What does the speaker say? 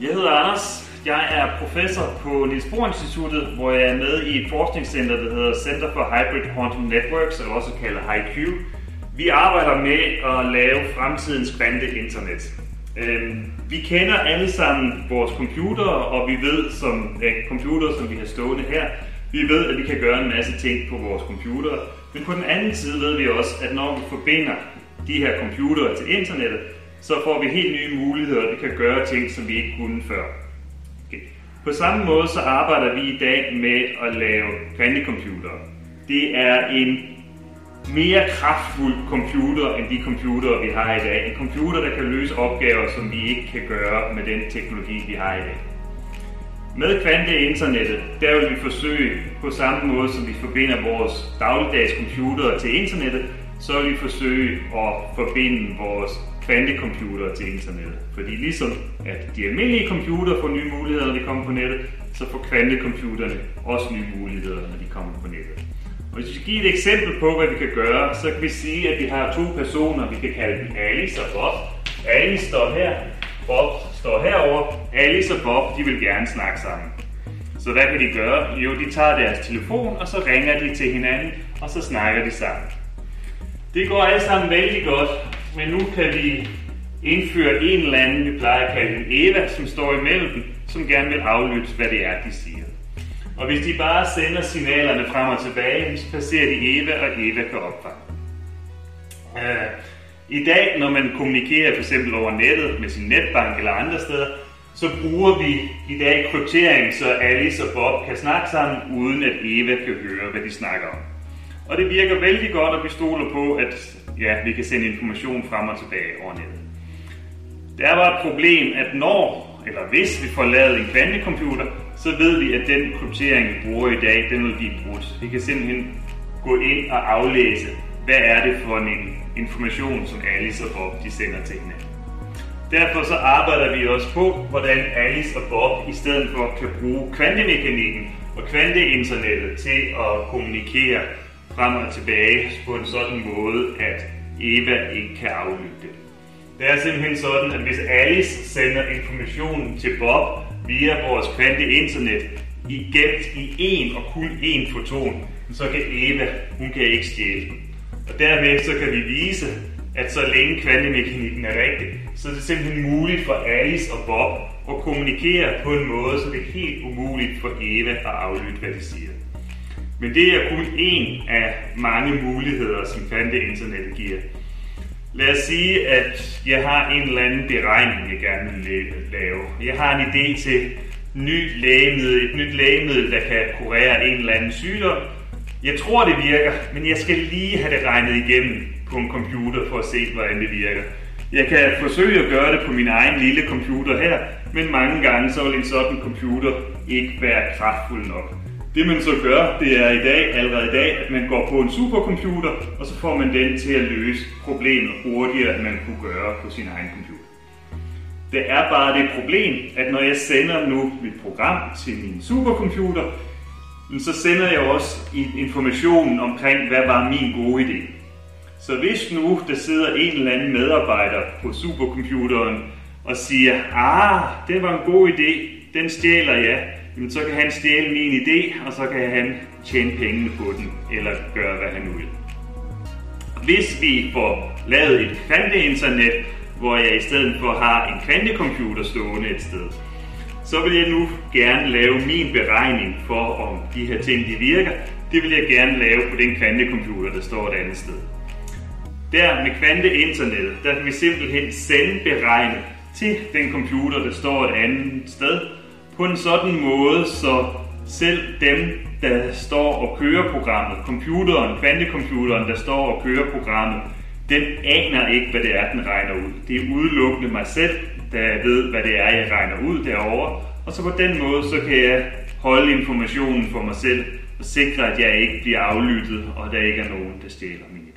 Jeg hedder Anders. Jeg er professor på Niels Bohr Instituttet, hvor jeg er med i et forskningscenter, der hedder Center for Hybrid Quantum Networks, eller også kaldet HiQ. Vi arbejder med at lave fremtidens kvante-internet. Øhm, vi kender alle sammen vores computer, og vi ved, som ja, computer, som vi har stående her, vi ved, at vi kan gøre en masse ting på vores computer. Men på den anden side ved vi også, at når vi forbinder de her computere til internettet, så får vi helt nye muligheder, vi kan gøre ting, som vi ikke kunne før. Okay. På samme måde så arbejder vi i dag med at lave kvantecomputere. Det er en mere kraftfuld computer end de computere, vi har i dag. En computer, der kan løse opgaver, som vi ikke kan gøre med den teknologi, vi har i dag. Med kvanteinternettet, der vil vi forsøge på samme måde, som vi forbinder vores dagligdags computere til internettet, så vil vi forsøge at forbinde vores kvantecomputere til internettet. Fordi ligesom at de almindelige computere får nye muligheder, når de kommer på nettet, så får kvantecomputerne også nye muligheder, når de kommer på nettet. Og hvis vi skal give et eksempel på, hvad vi kan gøre, så kan vi sige, at vi har to personer, vi kan kalde dem Alice og Bob. Alice står her, Bob står herover. Alice og Bob, de vil gerne snakke sammen. Så hvad kan de gøre? Jo, de tager deres telefon, og så ringer de til hinanden, og så snakker de sammen. Det går alle sammen vældig godt, men nu kan vi indføre en eller anden, vi plejer at kalde en Eva, som står imellem dem, som gerne vil aflytte, hvad det er, de siger. Og hvis de bare sender signalerne frem og tilbage, så passerer de Eva, og Eva kan opfange. Uh, I dag, når man kommunikerer for eksempel over nettet med sin netbank eller andre steder, så bruger vi i dag kryptering, så Alice og Bob kan snakke sammen, uden at Eva kan høre, hvad de snakker om. Og det virker vældig godt, at vi stoler på, at ja, vi kan sende information frem og tilbage over nettet. Der var et problem, at når, eller hvis vi får lavet en kvantecomputer, så ved vi, at den kryptering, vi bruger i dag, den vil blive brudt. Vi kan simpelthen gå ind og aflæse, hvad er det for en information, som Alice og Bob de sender til hinanden. Derfor så arbejder vi også på, hvordan Alice og Bob i stedet for kan bruge kvantemekanikken og kvanteinternettet til at kommunikere frem og tilbage på en sådan måde, at Eva ikke kan aflytte det. Det er simpelthen sådan, at hvis Alice sender informationen til Bob via vores kvanteinternet i gemt i en og kun én foton, så kan Eva, hun kan ikke stjæle den. Og dermed så kan vi vise, at så længe kvantemekanikken er rigtig, så er det simpelthen muligt for Alice og Bob at kommunikere på en måde, så det er helt umuligt for Eva at aflytte, hvad de siger. Men det er kun en af mange muligheder, som kvanteinternet giver. Lad os sige, at jeg har en eller anden beregning, jeg gerne vil lave. Jeg har en idé til ny lægemiddel, et nyt lægemiddel, der kan kurere en eller anden sygdom. Jeg tror, det virker, men jeg skal lige have det regnet igennem på en computer for at se, hvordan det virker. Jeg kan forsøge at gøre det på min egen lille computer her, men mange gange så vil en sådan computer ikke være kraftfuld nok. Det man så gør, det er i dag, allerede i dag, at man går på en supercomputer, og så får man den til at løse problemet hurtigere, end man kunne gøre på sin egen computer. Det er bare det problem, at når jeg sender nu mit program til min supercomputer, så sender jeg også informationen omkring, hvad var min gode idé. Så hvis nu der sidder en eller anden medarbejder på supercomputeren og siger, ah, det var en god idé, den stjæler jeg, jamen så kan han stjæle min idé, og så kan han tjene pengene på den, eller gøre, hvad han vil. Hvis vi får lavet et kvanteinternet, hvor jeg i stedet for har en kvantecomputer stående et sted, så vil jeg nu gerne lave min beregning for, om de her ting de virker. Det vil jeg gerne lave på den kvantecomputer, der står et andet sted. Der med kvanteinternet, der kan vi simpelthen sende beregne til den computer, der står et andet sted, på en sådan måde, så selv dem, der står og kører programmet, computeren, kvantecomputeren, der står og kører programmet, den aner ikke, hvad det er, den regner ud. Det er udelukkende mig selv, der ved, hvad det er, jeg regner ud derovre. Og så på den måde, så kan jeg holde informationen for mig selv og sikre, at jeg ikke bliver aflyttet, og der ikke er nogen, der stjæler min.